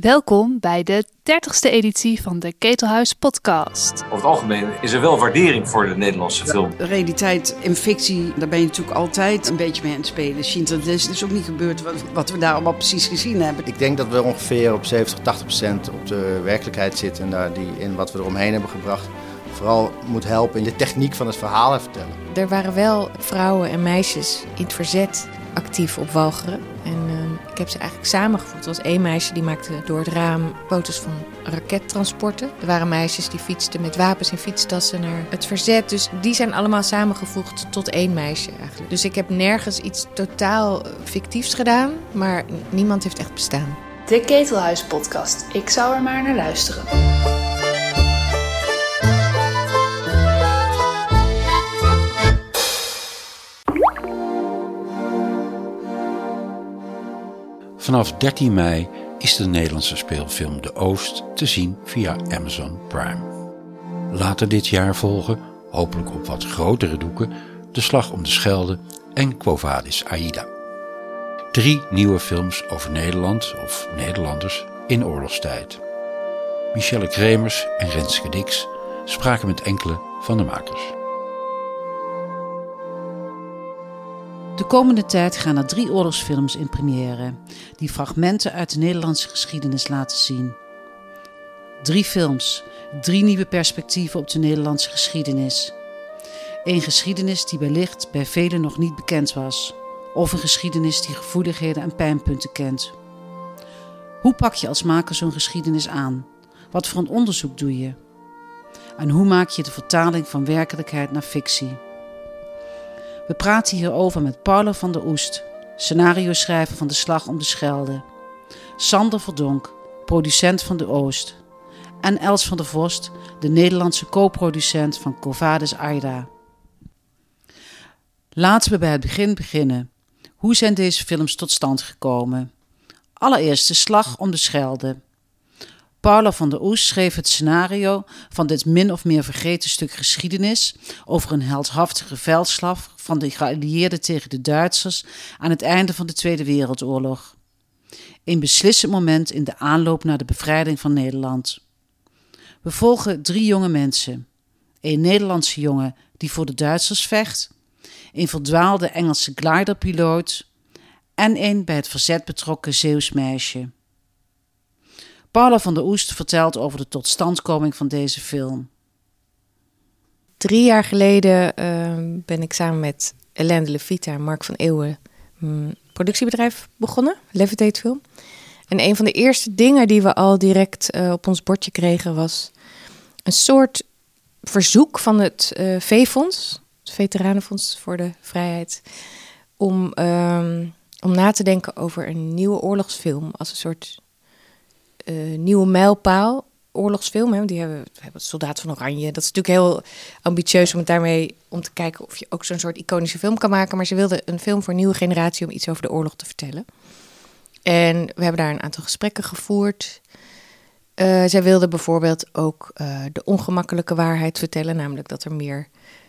Welkom bij de 30ste editie van de Ketelhuis Podcast. Over het algemeen is er wel waardering voor de Nederlandse film. De realiteit en fictie, daar ben je natuurlijk altijd een beetje mee aan het spelen. Schindler is dus ook niet gebeurd wat, wat we daar allemaal precies gezien hebben. Ik denk dat we ongeveer op 70, 80 procent op de werkelijkheid zitten en daar die, in wat we eromheen hebben gebracht. Vooral moet helpen in de techniek van het verhaal vertellen. Er waren wel vrouwen en meisjes in het verzet actief op Walcheren. En uh, ik heb ze eigenlijk samengevoegd. Er was één meisje die maakte door het raam foto's van rakettransporten. Er waren meisjes die fietsten met wapens in fietstassen naar het verzet. Dus die zijn allemaal samengevoegd tot één meisje eigenlijk. Dus ik heb nergens iets totaal fictiefs gedaan, maar niemand heeft echt bestaan. De Ketelhuis Podcast. Ik zou er maar naar luisteren. Vanaf 13 mei is de Nederlandse speelfilm De Oost te zien via Amazon Prime. Later dit jaar volgen, hopelijk op wat grotere doeken, De Slag om de Schelde en Quo Vadis Aida. Drie nieuwe films over Nederland of Nederlanders in oorlogstijd. Michelle Kremers en Renske Dix spraken met enkele van de makers. De komende tijd gaan er drie oorlogsfilms in première, die fragmenten uit de Nederlandse geschiedenis laten zien. Drie films, drie nieuwe perspectieven op de Nederlandse geschiedenis. Een geschiedenis die wellicht bij velen nog niet bekend was, of een geschiedenis die gevoeligheden en pijnpunten kent. Hoe pak je als maker zo'n geschiedenis aan? Wat voor een onderzoek doe je? En hoe maak je de vertaling van werkelijkheid naar fictie? We praten hierover met Paula van der Oest, scenario-schrijver van De Slag om de Schelde, Sander Verdonk, producent van De Oost, en Els van der Vost, de Nederlandse co-producent van Covades Aida. Laten we bij het begin beginnen. Hoe zijn deze films tot stand gekomen? Allereerst De Slag om de Schelde. Paula van der Oes schreef het scenario van dit min of meer vergeten stuk geschiedenis over een heldhaftige veldslag van de geallieerden tegen de Duitsers aan het einde van de Tweede Wereldoorlog. Een beslissend moment in de aanloop naar de bevrijding van Nederland. We volgen drie jonge mensen. Een Nederlandse jongen die voor de Duitsers vecht, een verdwaalde Engelse gliderpiloot en een bij het verzet betrokken Zeeuws meisje. Paula van der Oest vertelt over de totstandkoming van deze film. Drie jaar geleden uh, ben ik samen met Hélène de Levita en Mark van Eeuwen een productiebedrijf begonnen, Levitate Film. En een van de eerste dingen die we al direct uh, op ons bordje kregen was een soort verzoek van het uh, V-fonds, het Veteranenfonds voor de Vrijheid, om, um, om na te denken over een nieuwe oorlogsfilm als een soort uh, nieuwe mijlpaal oorlogsfilm. Hè, die hebben, we hebben Soldaat van Oranje. Dat is natuurlijk heel ambitieus om het daarmee om te kijken of je ook zo'n soort iconische film kan maken. Maar ze wilden een film voor een nieuwe generatie om iets over de oorlog te vertellen. En we hebben daar een aantal gesprekken gevoerd. Uh, zij wilden bijvoorbeeld ook uh, de ongemakkelijke waarheid vertellen, namelijk dat er meer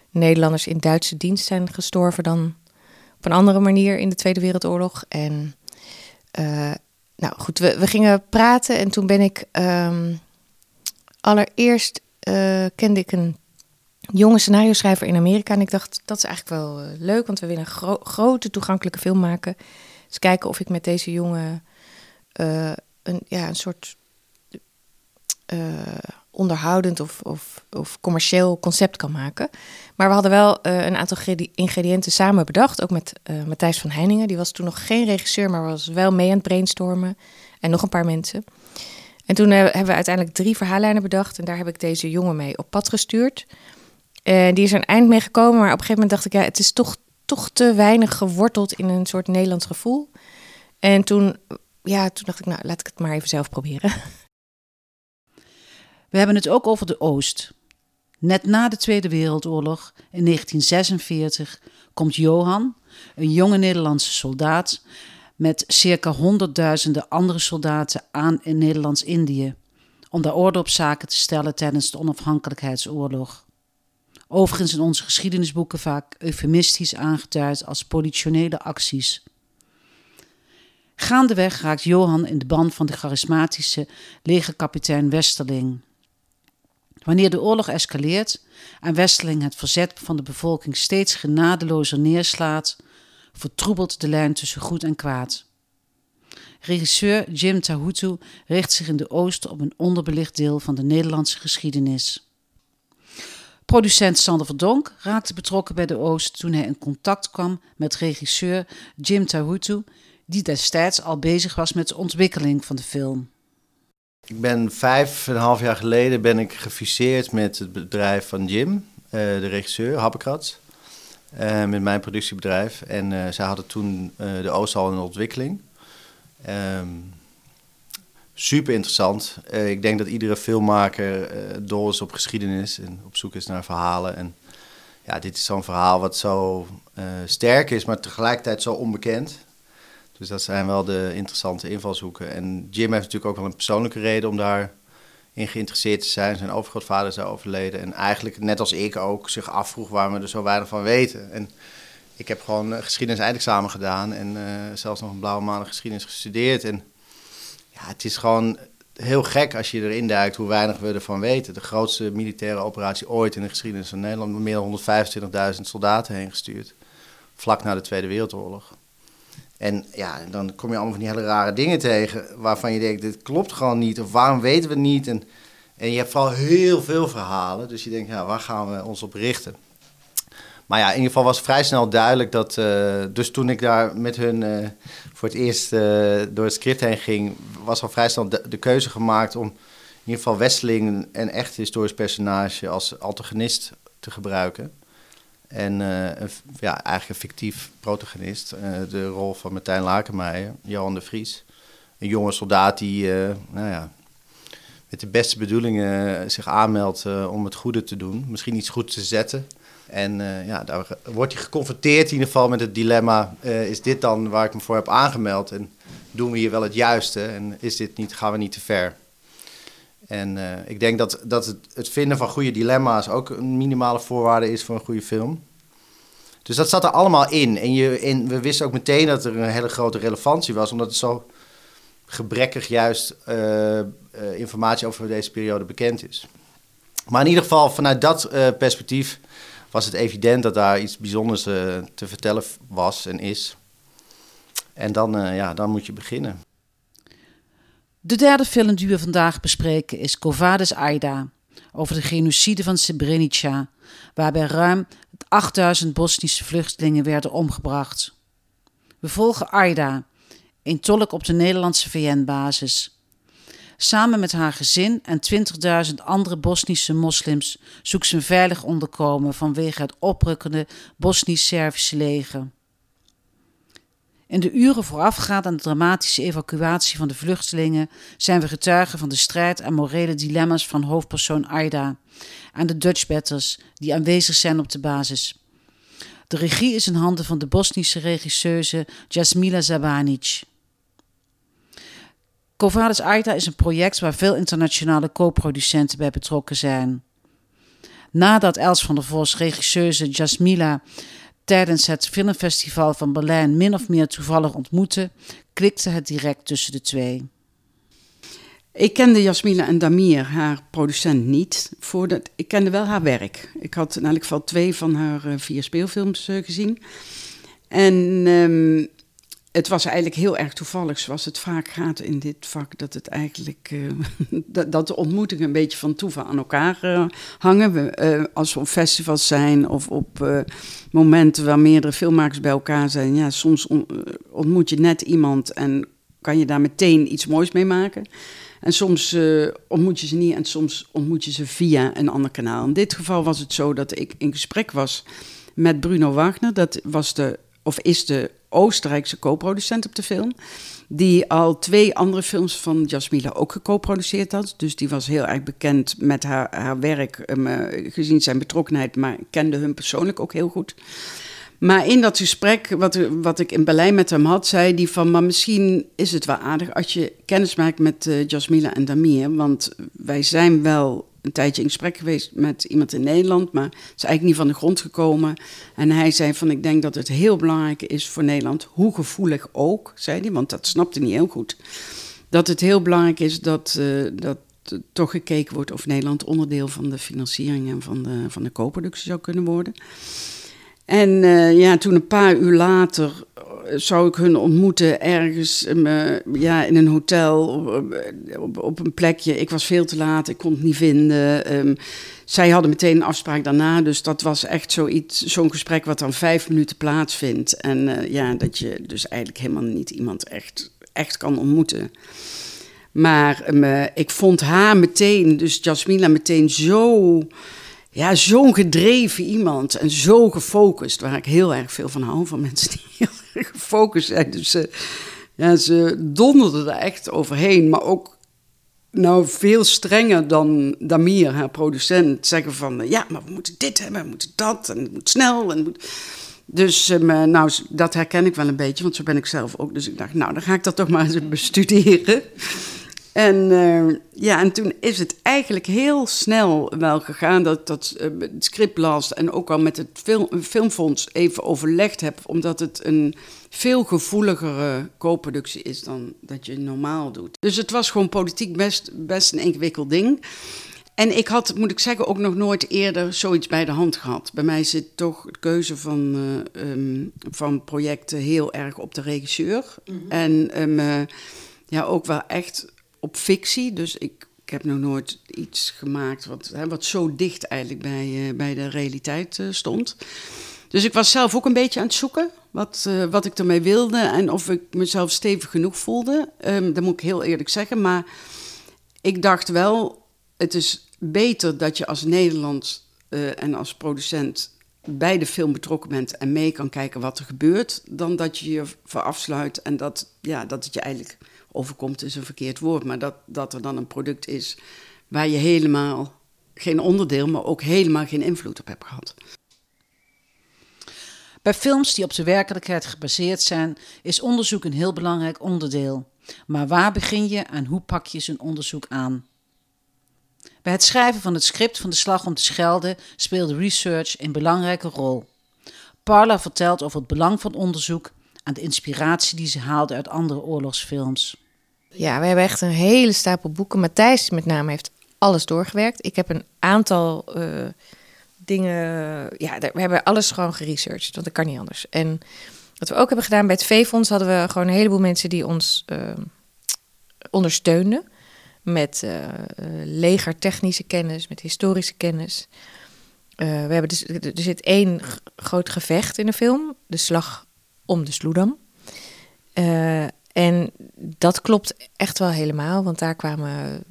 Nederlanders in Duitse dienst zijn gestorven dan op een andere manier in de Tweede Wereldoorlog. En nou goed, we, we gingen praten en toen ben ik um, allereerst uh, kende ik een jonge scenario schrijver in Amerika en ik dacht dat is eigenlijk wel uh, leuk, want we willen een gro grote toegankelijke film maken. Dus kijken of ik met deze jongen uh, een, ja, een soort onderhoudend of, of, of, commercieel concept kan maken. Maar we hadden wel uh, een aantal ingrediënten samen bedacht. Ook met uh, Matthijs van Heiningen. Die was toen nog geen regisseur, maar was wel mee aan het brainstormen. En nog een paar mensen. En toen uh, hebben we uiteindelijk drie verhaallijnen bedacht. En daar heb ik deze jongen mee op pad gestuurd. Die is er een eind mee gekomen. Maar op een gegeven moment dacht ik, ja, het is toch, toch te weinig geworteld in een soort Nederlands gevoel. En toen, ja, toen dacht ik, nou, laat ik het maar even zelf proberen. We hebben het ook over de Oost. Net na de Tweede Wereldoorlog, in 1946, komt Johan, een jonge Nederlandse soldaat, met circa honderdduizenden andere soldaten aan in Nederlands-Indië, om daar orde op zaken te stellen tijdens de onafhankelijkheidsoorlog. Overigens in onze geschiedenisboeken vaak eufemistisch aangeduid als politionele acties. Gaandeweg raakt Johan in de band van de charismatische legerkapitein Westerling. Wanneer de oorlog escaleert en Westerling het verzet van de bevolking steeds genadelozer neerslaat, vertroebelt de lijn tussen goed en kwaad. Regisseur Jim Tahutu richt zich in de Oosten op een onderbelicht deel van de Nederlandse geschiedenis. Producent Sander Verdonk raakte betrokken bij de Oost toen hij in contact kwam met regisseur Jim Tahutu, die destijds al bezig was met de ontwikkeling van de film. Ik ben vijf en een half jaar geleden ben ik gefuseerd met het bedrijf van Jim, eh, de regisseur, Happekrats. Uh, met mijn productiebedrijf. En uh, zij hadden toen de Oost al in ontwikkeling. Um, super interessant. ik denk dat iedere filmmaker dol is op geschiedenis en op zoek is naar verhalen. En ja, dit is zo'n verhaal wat zo sterk is, maar tegelijkertijd zo onbekend. Dus dat zijn wel de interessante invalshoeken. En Jim heeft natuurlijk ook wel een persoonlijke reden om daarin geïnteresseerd te zijn. Zijn overgrootvader is overleden. En eigenlijk, net als ik ook, zich afvroeg waarom we er zo weinig van weten. En ik heb gewoon geschiedenis eindexamen gedaan en uh, zelfs nog een blauwe maand geschiedenis gestudeerd. En ja, het is gewoon heel gek als je erin duikt hoe weinig we ervan weten. De grootste militaire operatie ooit in de geschiedenis van Nederland. Meer dan 125.000 soldaten heen gestuurd. Vlak na de Tweede Wereldoorlog. En ja, dan kom je allemaal van die hele rare dingen tegen waarvan je denkt, dit klopt gewoon niet. Of waarom weten we het niet? En, en je hebt vooral heel veel verhalen. Dus je denkt, ja, waar gaan we ons op richten? Maar ja, in ieder geval was vrij snel duidelijk dat... Uh, dus toen ik daar met hun uh, voor het eerst uh, door het script heen ging... was al vrij snel de, de, keuze gemaakt om in ieder geval Westeling... een echt historisch personage als antagonist te gebruiken. En uh, een, ja, eigenlijk een fictief protagonist. Uh, de rol van Martijn Lakenmeijer, Johan de Vries. Een jonge soldaat die uh, nou ja, met de beste bedoelingen zich aanmeldt om het goede te doen. Misschien iets goed te zetten. En ja, daar wordt hij geconfronteerd in ieder geval met het dilemma... is dit dan waar ik me voor heb aangemeld? En doen we hier wel het juiste? En is dit niet, gaan we niet te ver? En uh, ik denk dat, dat het, het, vinden van goede dilemma's ook een minimale voorwaarde is voor een goede film. Dus dat zat er allemaal in. En, je, we wisten ook meteen dat er een hele grote relevantie was, omdat het zo gebrekkig juist uh, uh, informatie over deze periode bekend is. Maar in ieder geval, vanuit dat perspectief was het evident dat daar iets bijzonders te vertellen was en is. En dan, ja, dan moet je beginnen. De derde film die we vandaag bespreken is Covades Aida, over de genocide van Srebrenica, waarbij ruim 8000 Bosnische vluchtelingen werden omgebracht. We volgen Aida, een tolk op de Nederlandse VN-basis. Samen met haar gezin en 20.000 andere Bosnische moslims zoekt ze een veilig onderkomen vanwege het oprukkende Bosnisch-Servische leger. In de uren voorafgaand aan de dramatische evacuatie van de vluchtelingen zijn we getuigen van de strijd en morele dilemma's van hoofdpersoon Aida en de Dutchbatters die aanwezig zijn op de basis. De regie is in handen van de Bosnische regisseuse Jasmila Zabanic. Covades Aida is een project waar veel internationale co-producenten bij betrokken zijn. Nadat Els van der Vos regisseuse Jasmila tijdens het filmfestival van Berlijn min of meer toevallig ontmoette, klikte het direct tussen de twee. Ik kende Jasmina en Damir, haar producent, niet. Voordat, ik kende wel haar werk. Ik had in elk geval twee van haar uh, vier speelfilms uh, gezien. En um, het was eigenlijk heel erg toevallig, zoals het vaak gaat in dit vak, dat het eigenlijk uh, dat, de ontmoetingen een beetje van toeval aan elkaar uh, hangen. We, uh, als we op festivals zijn of op momenten waar meerdere filmmakers bij elkaar zijn, ja, soms on, ontmoet je net iemand en kan je daar meteen iets moois mee maken. En soms ontmoet je ze niet en soms ontmoet je ze via een ander kanaal. In dit geval was het zo dat ik in gesprek was met Bruno Wagner. Dat was de, of is de Oostenrijkse co-producent op de film. Die al twee andere films van Jasmila ook geco-produceerd had. Dus die was heel erg bekend met haar, haar werk, um, gezien zijn betrokkenheid, maar kende hun persoonlijk ook heel goed. Maar in dat gesprek, wat, wat ik in Berlijn met hem had, zei hij van... maar misschien is het wel aardig als je kennis maakt met uh, Jasmila en Damir. Want wij zijn wel een tijdje in gesprek geweest met iemand in Nederland, maar is eigenlijk niet van de grond gekomen. En hij zei van, ik denk dat het heel belangrijk is voor Nederland, hoe gevoelig ook, zei hij, want dat snapte niet heel goed. Dat het heel belangrijk is dat, uh, dat toch gekeken wordt of Nederland onderdeel van de financiering en van de, van de co-productie zou kunnen worden. En uh, ja, toen een paar uur later zou ik hun ontmoeten ergens ja, in een hotel op, een plekje. Ik was veel te laat, ik kon het niet vinden. Um, zij hadden meteen een afspraak daarna, dus dat was echt zoiets, zo'n gesprek wat dan vijf minuten plaatsvindt. En uh, ja, dat je dus eigenlijk helemaal niet iemand echt, echt kan ontmoeten. Maar um, ik vond haar meteen, dus Jasmina meteen zo ja, zo'n gedreven iemand en zo gefocust, waar ik heel erg veel van hou, van mensen die heel erg gefocust zijn. Dus ze, ja, ze donderden er echt overheen, maar ook nou veel strenger dan Damir, haar producent, zeggen van, ja, maar we moeten dit hebben, we moeten dat, en het moet snel. En moet... Dus um, nou, dat herken ik wel een beetje, want zo ben ik zelf ook. Dus ik dacht, nou, dan ga ik dat toch maar eens bestuderen. En, uh, ja, en toen is het eigenlijk heel snel wel gegaan dat ik dat uh, het script las en ook al met het film, Filmfonds even overlegd heb, omdat het een veel gevoeligere co-productie is dan dat je normaal doet. Dus het was gewoon politiek best, best een ingewikkeld ding. En ik had, moet ik zeggen, ook nog nooit eerder zoiets bij de hand gehad. Bij mij zit toch de keuze van, uh, um, van projecten heel erg op de regisseur. Mm -hmm. En um, ja, ook wel echt op fictie. Dus ik, ik heb nog nooit iets gemaakt wat, hè, wat zo dicht eigenlijk bij, uh, bij de realiteit uh, stond. Dus ik was zelf ook een beetje aan het zoeken wat, uh, wat ik ermee wilde en of ik mezelf stevig genoeg voelde. Um, dat moet ik heel eerlijk zeggen. Maar ik dacht wel, het is beter dat je als Nederland en als producent bij de film betrokken bent en mee kan kijken wat er gebeurt, dan dat je je verafsluit en dat, ja, dat het je eigenlijk overkomt is een verkeerd woord, maar dat, dat er dan een product is waar je helemaal geen onderdeel, maar ook helemaal geen invloed op hebt gehad. Bij films die op de werkelijkheid gebaseerd zijn, is onderzoek een heel belangrijk onderdeel. Maar waar begin je en hoe pak je zo'n onderzoek aan? Bij het schrijven van het script van De Slag om te Schelde speelde research een belangrijke rol. Parla vertelt over het belang van onderzoek en de inspiratie die ze haalde uit andere oorlogsfilms. Ja, we hebben echt een hele stapel boeken. Matthijs met name heeft alles doorgewerkt. Ik heb een aantal uh, dingen... Ja, we hebben alles gewoon geresearched, want dat kan niet anders. En wat we ook hebben gedaan bij het V-fonds... hadden we gewoon een heleboel mensen die ons uh, ondersteunden. Met uh, legertechnische kennis, met historische kennis. we hebben dus, er zit één groot gevecht in de film. De slag om de Sloedam. En dat klopt echt wel helemaal, want daar kwamen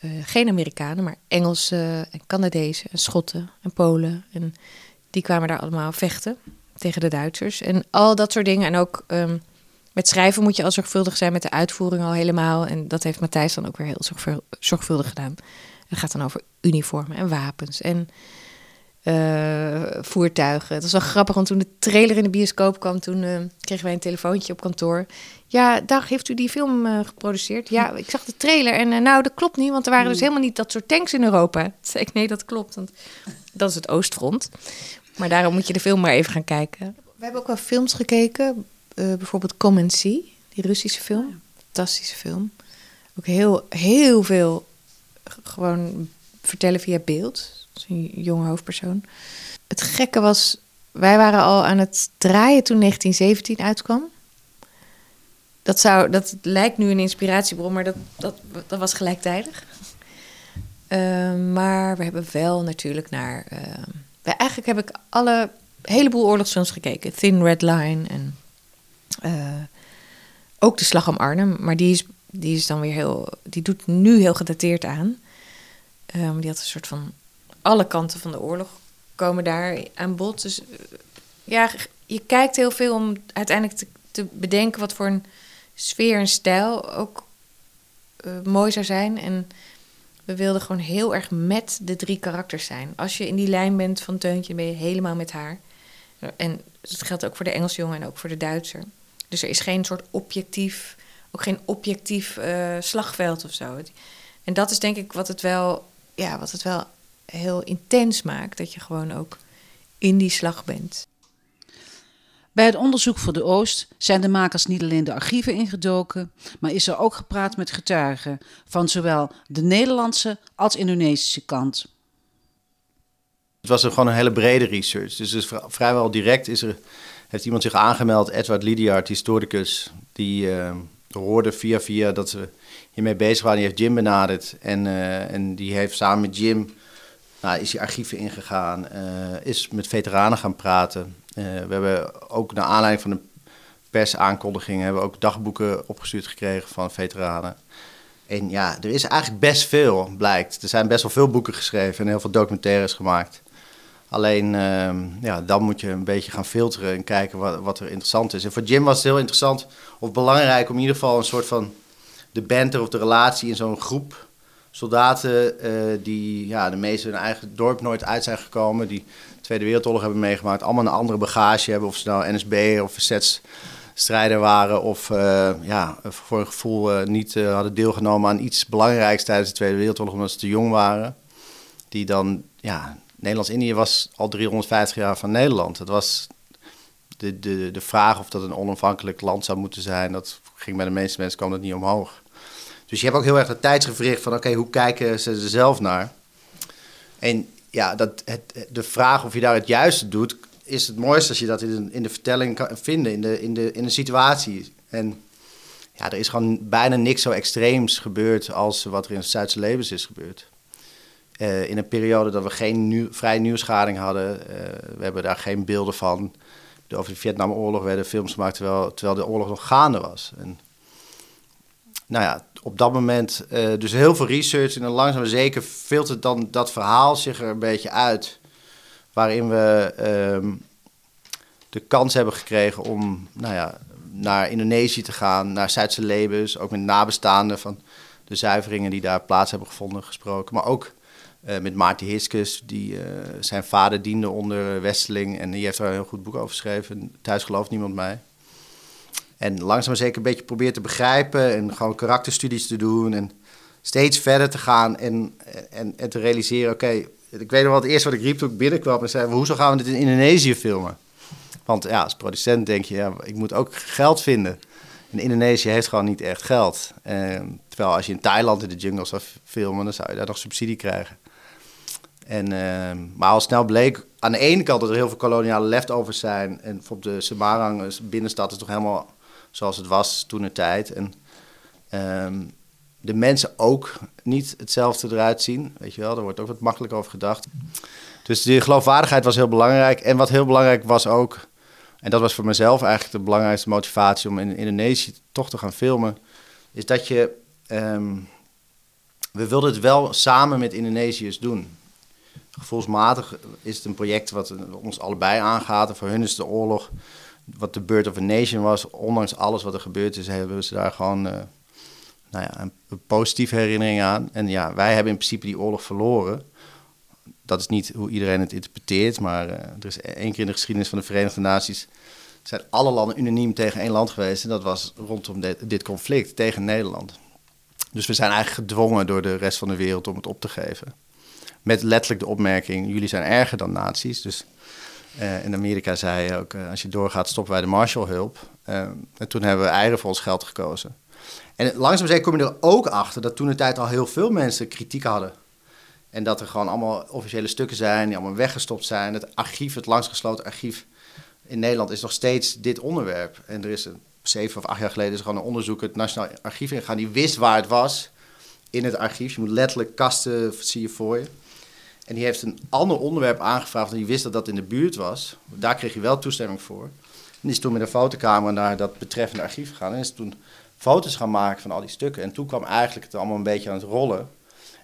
uh, geen Amerikanen, maar Engelsen en Canadezen en Schotten en Polen. En die kwamen daar allemaal vechten tegen de Duitsers. En al dat soort dingen. En ook um, met schrijven moet je al zorgvuldig zijn, met de uitvoering al helemaal. En dat heeft Matthijs dan ook weer heel zorgvuldig gedaan. Het gaat dan over uniformen en wapens en uh, voertuigen. Het was wel grappig, want toen de trailer in de bioscoop kwam, toen uh, kregen wij een telefoontje op kantoor. Ja, dag, heeft u die film uh, geproduceerd? Ja, ik zag de trailer en nou, dat klopt niet, want er waren dus helemaal niet dat soort tanks in Europa. Toen zei ik, nee, dat klopt, want dat is het Oostfront. Maar daarom moet je de film maar even gaan kijken. We hebben ook wel films gekeken, bijvoorbeeld Come and See, die Russische film. Fantastische film. Ook heel, heel veel gewoon vertellen via beeld een jonge hoofdpersoon. Het gekke was, wij waren al aan het draaien toen 1917 uitkwam. Dat, zou, dat lijkt nu een inspiratiebron, maar dat, dat, dat was gelijktijdig. Uh, maar we hebben wel natuurlijk naar. Uh, eigenlijk heb ik alle heleboel oorlogsfilms gekeken. Thin Red Line en uh, ook de Slag om Arnhem. Maar die is, die is dan weer heel. Die doet nu heel gedateerd aan. Um, die had een soort van alle kanten van de oorlog komen daar aan bod. Dus ja, je kijkt heel veel om uiteindelijk te, te bedenken wat voor een sfeer en stijl ook uh, mooi zou zijn. En we wilden gewoon heel erg met de drie karakters zijn. Als je in die lijn bent van Teuntje, ben je helemaal met haar. En dat geldt ook voor de Engelsjongen en ook voor de Duitser. Dus er is geen soort objectief, ook geen objectief uh, slagveld of zo. En dat is denk ik wat het wel ja, wat het wel heel intens maakt. Dat je gewoon ook in die slag bent. Bij het onderzoek voor de Oost zijn de makers niet alleen de archieven ingedoken, maar is er ook gepraat met getuigen van zowel de Nederlandse als Indonesische kant. Het was gewoon een hele brede research. Dus, dus vrijwel direct is er, heeft iemand zich aangemeld, Edward Lidiard, historicus, die uh, hoorde via via dat ze hiermee bezig waren. Die heeft Jim benaderd en, uh, en die heeft samen met Jim, nou, is die archieven ingegaan, uh, is met veteranen gaan praten. we hebben ook naar aanleiding van de persaankondiging hebben ook dagboeken opgestuurd gekregen van veteranen. En ja, er is eigenlijk best veel, blijkt. Er zijn best wel veel boeken geschreven en heel veel documentaires gemaakt. Alleen, uh, ja, dan moet je een beetje gaan filteren en kijken wat, wat er interessant is. En voor Jim was het heel interessant of belangrijk om in ieder geval een soort van de banter of de relatie in zo'n groep soldaten uh, die ja, de meeste hun eigen dorp nooit uit zijn gekomen, die de Tweede Wereldoorlog hebben meegemaakt, allemaal een andere bagage hebben, of ze nou NSB of verzetsstrijder waren of uh, ja, voor een gevoel uh, niet hadden deelgenomen aan iets belangrijks tijdens de Tweede Wereldoorlog omdat ze te jong waren. Die dan ja, Nederlands-Indië was al 350 jaar van Nederland. Het was de, de, de vraag of dat een onafhankelijk land zou moeten zijn, dat ging bij de meeste mensen kwam dat niet omhoog. Dus je hebt ook heel erg de tijdsgevricht van oké, hoe kijken ze er zelf naar? En ja, dat, het, de vraag of je daar het juiste doet, is het mooiste als je dat in, in de vertelling kan vinden, in de, in de, in de situatie. En ja, er is gewoon bijna niks zo extreems gebeurd als wat er in het Zuidse levens is gebeurd. Uh, in een periode dat we geen vrij nieuwsgading hadden. Uh, we hebben daar geen beelden van. Over de Vietnamoorlog werden films gemaakt terwijl, terwijl de oorlog nog gaande was. En, nou ja, op dat moment uh, dus heel veel research. En dan langzaam maar zeker filtert dan dat verhaal zich er een beetje uit. Waarin we ehm, de kans hebben gekregen om nou ja, naar Indonesië te gaan, naar Zuidse Lebens. Ook met nabestaanden van de zuiveringen die daar plaats hebben gevonden gesproken. Maar ook uh, met Maarten Hiskus, die uh, zijn vader diende onder Westeling. En die heeft daar een heel goed boek over geschreven. Thuis gelooft niemand mij. En langzaam zeker een beetje probeert te begrijpen en gewoon karakterstudies te doen. En steeds verder te gaan en, en, en te realiseren, oké, ik weet nog wel het eerste wat ik riep toen ik binnenkwam. En zei, hoezo gaan we dit in Indonesië filmen? Want ja, als producent denk je, ja, ik moet ook geld vinden. En Indonesië heeft gewoon niet echt geld. En, terwijl als je in Thailand in de jungle zou filmen, dan zou je daar nog subsidie krijgen. En, uh, maar al snel bleek aan de ene kant dat er heel veel koloniale leftovers zijn. En op de Semarang binnenstad is toch helemaal zoals het was toen de tijd. En um, de mensen ook niet hetzelfde eruit zien. Weet je wel, daar wordt ook wat makkelijk over gedacht. Dus die geloofwaardigheid was heel belangrijk. En wat heel belangrijk was ook, en dat was voor mezelf eigenlijk de belangrijkste motivatie om in Indonesië toch te gaan filmen, is dat je. Um, we wilden het wel samen met Indonesiërs doen gevoelsmatig is het een project wat ons allebei aangaat. En voor hun is de oorlog, wat de Birth of a Nation was, ondanks alles wat er gebeurd is, hebben ze daar gewoon uh, nou ja, een, positieve herinnering aan. En ja, wij hebben in principe die oorlog verloren. Dat is niet hoe iedereen het interpreteert, maar uh, er is één keer in de geschiedenis van de Verenigde Naties zijn alle landen unaniem tegen één land geweest. En dat was rondom dit, dit conflict tegen Nederland. Dus we zijn eigenlijk gedwongen door de rest van de wereld om het op te geven. Met letterlijk de opmerking: jullie zijn erger dan nazi's. Dus uh, in Amerika zei je ook: uh, als je doorgaat, stoppen wij de Marshallhulp. Uh, en toen hebben we eieren voor ons geld gekozen. En langzaam zeker kom je er ook achter dat toen de tijd al heel veel mensen kritiek hadden. En dat er gewoon allemaal officiële stukken zijn die allemaal weggestopt zijn. Het archief, het langsgesloten archief in Nederland is nog steeds dit onderwerp. En er is een zeven of acht jaar geleden is gewoon een onderzoek het Nationaal Archief ingegaan. Die wist waar het was in het archief. Je moet letterlijk kasten, zie je voor je. En die heeft een ander onderwerp aangevraagd en die wist dat dat in de buurt was. Daar kreeg hij wel toestemming voor. En die is toen met een fotocamera naar dat betreffende archief gegaan. En is toen foto's gaan maken van al die stukken. En toen kwam eigenlijk het allemaal een beetje aan het rollen. En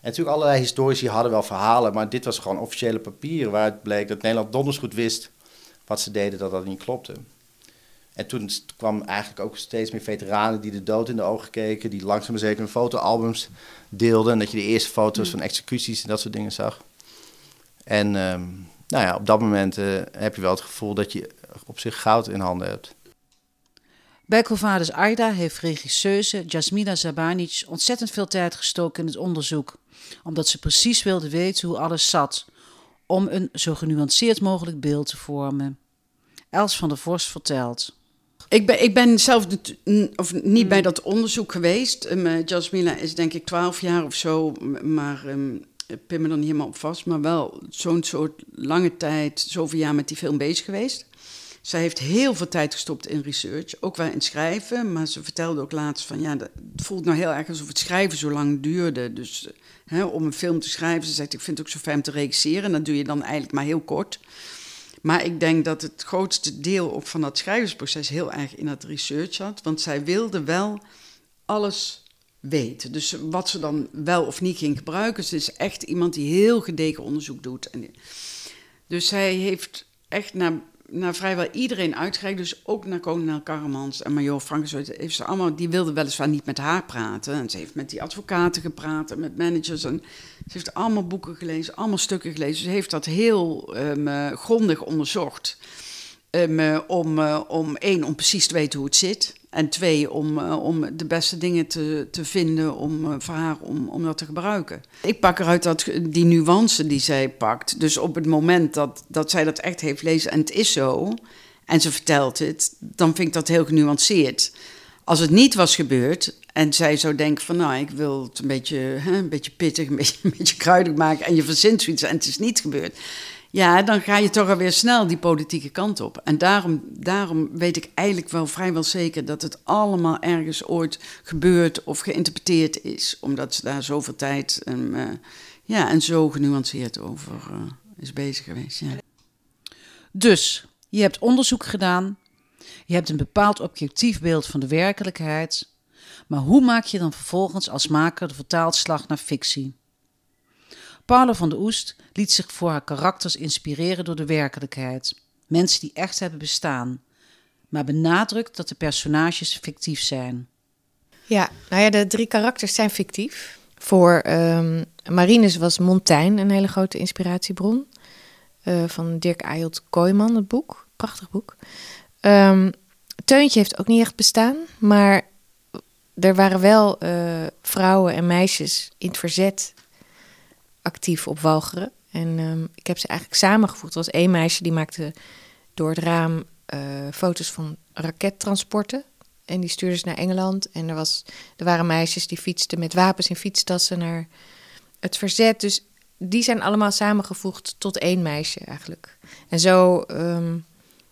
natuurlijk allerlei historici hadden wel verhalen, maar dit was gewoon officiële papieren waaruit bleek dat Nederland donders goed wist wat ze deden, dat dat niet klopte. En toen kwam eigenlijk ook steeds meer veteranen die de dood in de ogen keken, die langzaam maar zeker hun fotoalbums deelden. En dat je de eerste foto's hmm. van executies en dat soort dingen zag. En um, nou ja, op dat moment uh, heb je wel het gevoel dat je op zich goud in handen hebt. Bij Covades Aida heeft regisseuse Jasmina Zabanic ontzettend veel tijd gestoken in het onderzoek, omdat ze precies wilde weten hoe alles zat, om een zo genuanceerd mogelijk beeld te vormen. Els van der Vorst vertelt. Ik ben, ik ben zelf of niet bij dat onderzoek geweest. Um, Jasmina is denk ik twaalf jaar of zo, maar um, ik pin me er niet helemaal op vast. Maar wel zo'n soort lange tijd, zoveel jaar met die film bezig geweest. Zij heeft heel veel tijd gestopt in research, ook wel in schrijven. Maar ze vertelde ook laatst van, ja, het voelt nou heel erg alsof het schrijven zo lang duurde. Dus hè, om een film te schrijven, ze zegt, ik vind het ook zo fijn om te regisseren. En dat doe je dan eigenlijk maar heel kort. Maar ik denk dat het grootste deel ook van dat schrijversproces heel erg in dat research zat. Want zij wilde wel alles weten. Dus wat ze dan wel of niet ging gebruiken. Ze is echt iemand die heel gedegen onderzoek doet. En dus zij heeft echt naar naar vrijwel iedereen uitgereikt. Dus ook naar kolonel Karremans en major Frankenzoid. Heeft ze allemaal, die wilden weliswaar niet met haar praten. En ze heeft met die advocaten gepraat en met managers. En ze heeft allemaal boeken gelezen, allemaal stukken gelezen. Ze heeft dat heel um, grondig onderzocht. Um, om, uh, om één, om precies te weten hoe het zit. En twee, om, uh, om de beste dingen te, te vinden om, uh, voor haar om, om dat te gebruiken. Ik pak eruit dat, die nuance die zij pakt. Dus op het moment dat, dat zij dat echt heeft lezen en het is zo... en ze vertelt het, dan vind ik dat heel genuanceerd. Als het niet was gebeurd en zij zou denken van... nou, ik wil het een beetje, hè, een beetje pittig, een beetje, een beetje kruidig maken... en je verzint zoiets en het is niet gebeurd ja, dan ga je toch alweer snel die politieke kant op. En daarom, daarom weet ik eigenlijk wel vrijwel zeker dat het allemaal ergens ooit gebeurd of geïnterpreteerd is. Omdat ze daar zoveel tijd en, uh, ja, en zo genuanceerd over uh, is bezig geweest. Ja. Dus, je hebt onderzoek gedaan. Je hebt een bepaald objectief beeld van de werkelijkheid. Maar hoe maak je dan vervolgens als maker de vertaalslag naar fictie? Paula van de Oest liet zich voor haar karakters inspireren door de werkelijkheid. Mensen die echt hebben bestaan. Maar benadrukt dat de personages fictief zijn. Ja, nou ja, de drie karakters zijn fictief. Voor um, Marines was Montaigne een hele grote inspiratiebron. Uh, van Dirk Ayot Kooijman, het boek. Prachtig boek. Um, Teuntje heeft ook niet echt bestaan, maar er waren wel uh, vrouwen en meisjes in het verzet actief op Walcheren. En um, ik heb ze eigenlijk samengevoegd. Er was één meisje die maakte door het raam uh, foto's van rakettransporten. En die stuurde ze naar Engeland. En er, was, er waren meisjes die fietsten met wapens in fietstassen naar het verzet. Dus die zijn allemaal samengevoegd tot één meisje eigenlijk. En zo, um,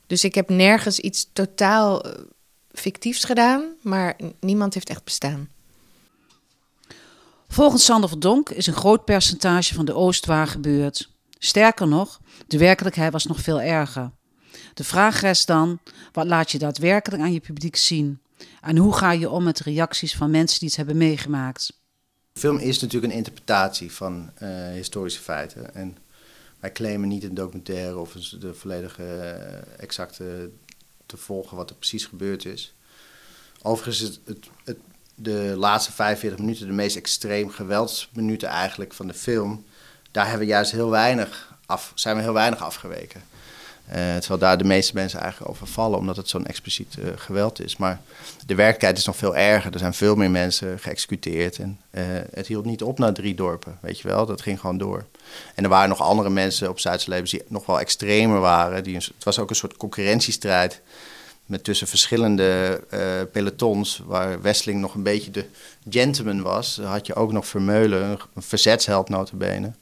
dus ik heb nergens iets totaal uh, fictiefs gedaan, maar niemand heeft echt bestaan. Volgens Sander Verdonk is een groot percentage van de Oost waar gebeurd. Sterker nog, de werkelijkheid was nog veel erger. De vraag rest dan, wat laat je daadwerkelijk aan je publiek zien? En hoe ga je om met reacties van mensen die het hebben meegemaakt? Film is natuurlijk een interpretatie van uh, historische feiten. En wij claimen niet een documentaire of de volledige uh, exacte te volgen wat er precies gebeurd is. Overigens is het, het de laatste 45 minuten, de meest extreem geweldsminuten eigenlijk van de film, daar hebben we juist heel weinig af, zijn we heel weinig afgeweken. Uh, terwijl daar de meeste mensen eigenlijk over vallen, omdat het zo'n expliciet uh, geweld is. Maar de werkelijkheid is nog veel erger. Er zijn veel meer mensen geëxecuteerd. En uh, het hield niet op na drie dorpen, weet je wel. Dat ging gewoon door. En er waren nog andere mensen op Zuid-Celebes die nog wel extremer waren. Die, het was ook een soort concurrentiestrijd met tussen verschillende uh, pelotons, waar Westling nog een beetje de gentleman was, had je ook nog Vermeulen, een verzetsheld notabene,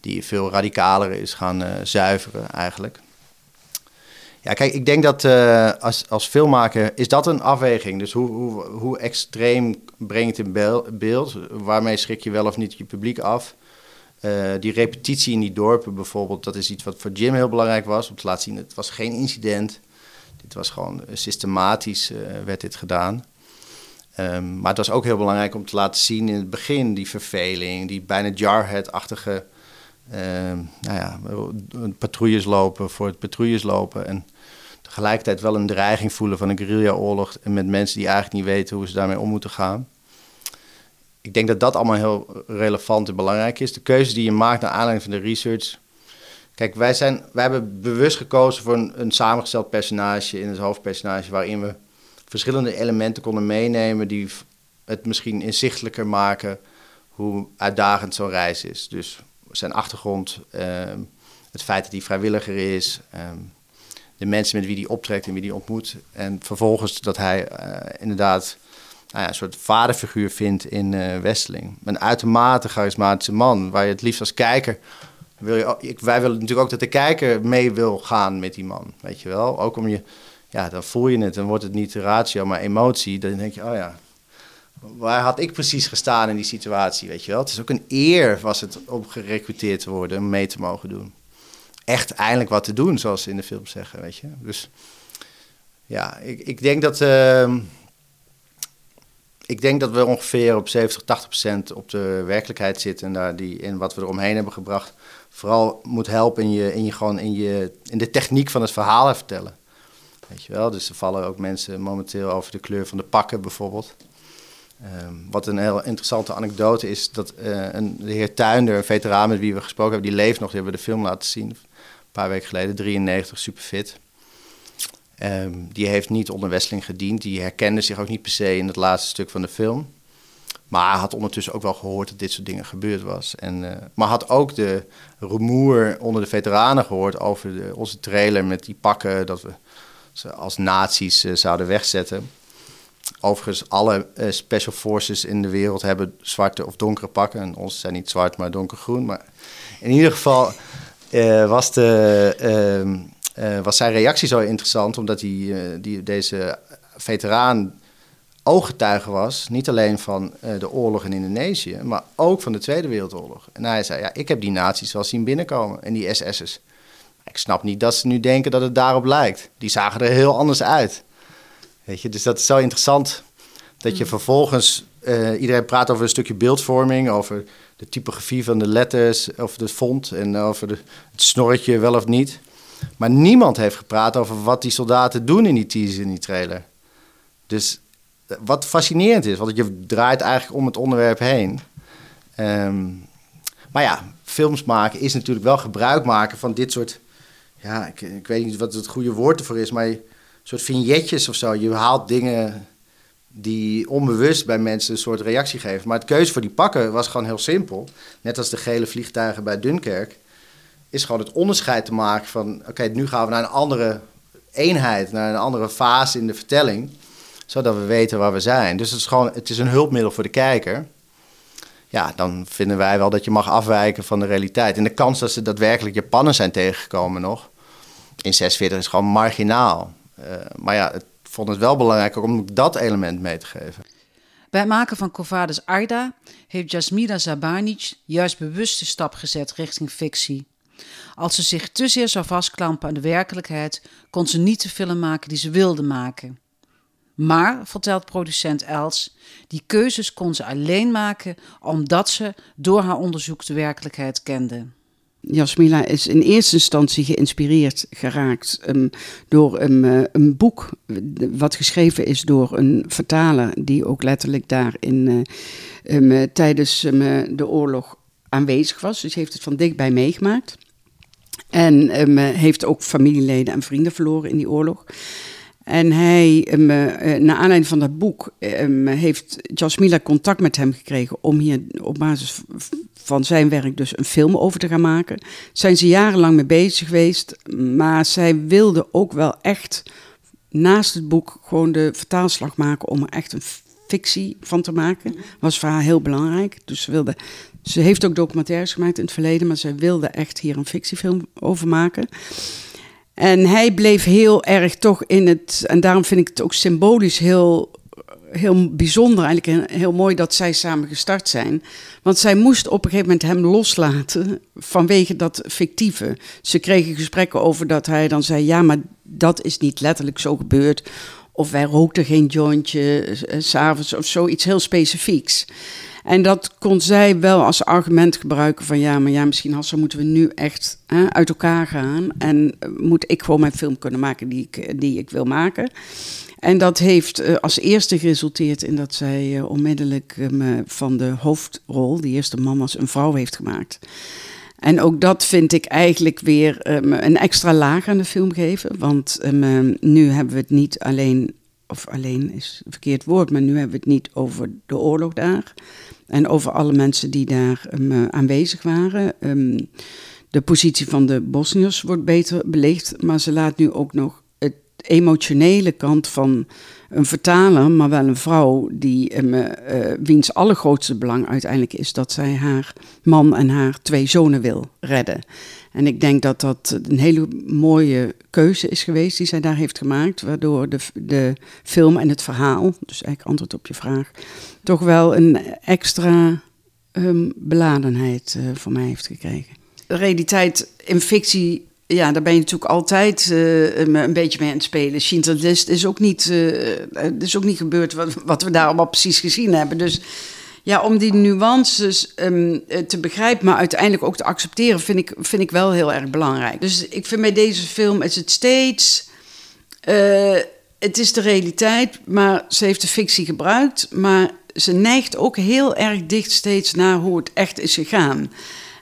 die veel radicaler is gaan uh, zuiveren eigenlijk. Ja, kijk, ik denk dat uh, als, als filmmaker is dat een afweging. Dus hoe, hoe, hoe extreem brengt het in beeld? Waarmee schrik je wel of niet je publiek af? die repetitie in die dorpen bijvoorbeeld, dat is iets wat voor Jim heel belangrijk was. Om te laten zien, het was geen incident dit was gewoon systematisch uh, werd dit gedaan. Um, maar het was ook heel belangrijk om te laten zien in het begin die verveling, die bijna jarhead-achtige um, nou ja, patrouilles lopen voor het patrouilles lopen. En tegelijkertijd wel een dreiging voelen van een guerrilla-oorlog met mensen die eigenlijk niet weten hoe ze daarmee om moeten gaan. Ik denk dat dat allemaal heel relevant en belangrijk is. De keuze die je maakt naar aanleiding van de research Kijk, wij, zijn, wij hebben bewust gekozen voor een, een samengesteld personage in het hoofdpersonage waarin we verschillende elementen konden meenemen die het misschien inzichtelijker maken hoe uitdagend zo'n reis is. Dus zijn achtergrond, ehm, het feit dat hij vrijwilliger is, ehm, de mensen met wie hij optrekt en wie hij ontmoet. En vervolgens dat hij eh, inderdaad nou ja, een soort vaderfiguur vindt in uh, Westeling. Een uitermate charismatische man, waar je het liefst als kijker... Wil ik, wij willen natuurlijk ook dat de kijker mee wil gaan met die man, weet je wel. Ook om je, ja, dan voel je het, dan wordt het niet ratio, maar emotie. Dan denk je, oh ja, waar had ik precies gestaan in die situatie, weet je wel. Het is ook een eer, was het, om gerecruiteerd te worden, om mee te mogen doen. Echt eindelijk wat te doen, zoals ze in de film zeggen, weet je. Dus ja, ik, ik denk dat... Uh, ik denk dat we ongeveer op 70, 80 procent op de werkelijkheid zitten. En daar die, in wat we eromheen hebben gebracht. Vooral moet helpen in, je, in, je, gewoon in, je, in de techniek van het verhaal vertellen. Weet je wel? Dus er vallen ook mensen momenteel over de kleur van de pakken bijvoorbeeld. Um, wat een heel interessante anekdote is dat uh, een, de heer Tuinder, een veteraan met wie we gesproken hebben, die leeft nog, die hebben we de film laten zien. Een paar weken geleden, 93, super fit. Um, die heeft niet onder Wesseling gediend. Die herkende zich ook niet per se in het laatste stuk van de film. Maar had ondertussen ook wel gehoord dat dit soort dingen gebeurd was. En, uh, maar had ook de rumoer onder de veteranen gehoord over de, onze trailer met die pakken. Dat we ze als nazi's uh, zouden wegzetten. Overigens, alle uh, special forces in de wereld hebben zwarte of donkere pakken. En ons zijn niet zwart, maar donkergroen. Maar in ieder geval was de ehm, was zijn reactie zo interessant, omdat hij, die, deze veteraan ooggetuige was, niet alleen van uh, de oorlog in Indonesië, maar ook van de Tweede Wereldoorlog. En hij zei, ja, ik heb die nazi's wel zien binnenkomen en die SS'ers. Ik snap niet dat ze nu denken dat het daarop lijkt. Die zagen er heel anders uit. Weet je, dus dat is zo interessant dat je mm. vervolgens, iedereen praat over een stukje beeldvorming, over de typografie van de letters, of de font en over de, het snorretje wel of niet. Maar niemand heeft gepraat over wat die soldaten doen in die teaser, in die trailer. Dus eh, wat fascinerend is, want je draait eigenlijk om het onderwerp heen. Um, maar ja, films maken is natuurlijk wel gebruik maken van dit soort... Ja, ik, ik weet niet wat het goede woord ervoor is, maar soort vignetjes of zo. Je haalt dingen die onbewust bij mensen een soort reactie geven. Maar het keuze voor die pakken was gewoon heel simpel. Net als de gele vliegtuigen bij Dunkerque is gewoon het onderscheid te maken van... oké, nu gaan we naar een andere eenheid, naar een andere fase in de vertelling... zodat we weten waar we zijn. Dus het is gewoon het is een hulpmiddel voor de kijker. Ja, dan vinden wij wel dat je mag afwijken van de realiteit. En de kans dat ze daadwerkelijk Japanners zijn tegengekomen nog... in 46 is gewoon marginaal. Uh, maar ja, ik vond het wel belangrijk om dat element mee te geven. Bij het maken van Covades Arda heeft Jasmina Zabanic juist bewust de stap gezet richting fictie. Als ze zich te zeer zou vastklampen aan de werkelijkheid, kon ze niet de film maken die ze wilde maken. Maar, vertelt producent Els, die keuzes kon ze alleen maken omdat ze door haar onderzoek de werkelijkheid kende. Jasmila is in eerste instantie geïnspireerd geraakt um, door een, uh, een, boek wat geschreven is door een vertaler die ook letterlijk daar in, uh, um, tijdens um, de oorlog aanwezig was. Dus heeft het van dichtbij meegemaakt. En heeft ook familieleden en vrienden verloren in die oorlog. En hij, um, uh, naar aanleiding van dat boek, um, heeft Jasmila contact met hem gekregen om hier op basis van zijn werk dus een film over te gaan maken. Zijn ze jarenlang mee bezig geweest, maar zij wilde ook wel echt naast het boek gewoon de vertaalslag maken om er echt een fictie van te maken. Was voor haar heel belangrijk. Dus ze wilde ze heeft ook documentaires gemaakt in het verleden, maar ze wilde echt hier een fictiefilm over maken. En hij bleef heel erg toch in het. En daarom vind ik het ook symbolisch heel, heel bijzonder, eigenlijk heel mooi dat zij samen gestart zijn. Want zij moest op een gegeven moment hem loslaten vanwege dat fictieve. Ze kregen gesprekken over dat hij dan zei: Ja, maar dat is niet letterlijk zo gebeurd. Of wij rookten geen jointje uh, s'avonds of zoiets heel specifieks. En dat kon zij wel als argument gebruiken van ja, maar ja, misschien Hassan moeten we nu echt hè, uit elkaar gaan. En eh, moet ik gewoon mijn film kunnen maken die ik, die ik wil maken. En dat heeft uh, als eerste geresulteerd in dat zij onmiddellijk um, van de hoofdrol, die eerste mama's, een vrouw heeft gemaakt. En ook dat vind ik eigenlijk weer een extra laag aan de film geven. Want nu hebben we het niet alleen of alleen is een verkeerd woord, maar nu hebben we het niet over de oorlog daar. En over alle mensen die daar um, aanwezig waren. Um, de positie van de Bosniërs wordt beter belicht, maar ze laat nu ook nog het emotionele kant van een vertaler, maar wel een vrouw, die, um, uh, wiens allergrootste belang uiteindelijk is dat zij haar man en haar twee zonen wil redden. En ik denk dat dat een hele mooie keuze is geweest die zij daar heeft gemaakt, waardoor de, de film en het verhaal, dus eigenlijk antwoord op je vraag, toch wel een extra um, beladenheid uh, voor mij heeft gekregen. Realiteit in fictie ja, daar ben je natuurlijk altijd uh, een beetje mee aan het spelen. Schindler's is ook niet, uh, is ook niet gebeurd wat, wat we daar allemaal precies gezien hebben. Dus ja, om die nuances um, te begrijpen, maar uiteindelijk ook te accepteren, vind ik, vind ik wel heel erg belangrijk. Dus ik vind bij deze film is het steeds. Uh, het is de realiteit, maar ze heeft de fictie gebruikt. Maar ze neigt ook heel erg dicht steeds naar hoe het echt is gegaan.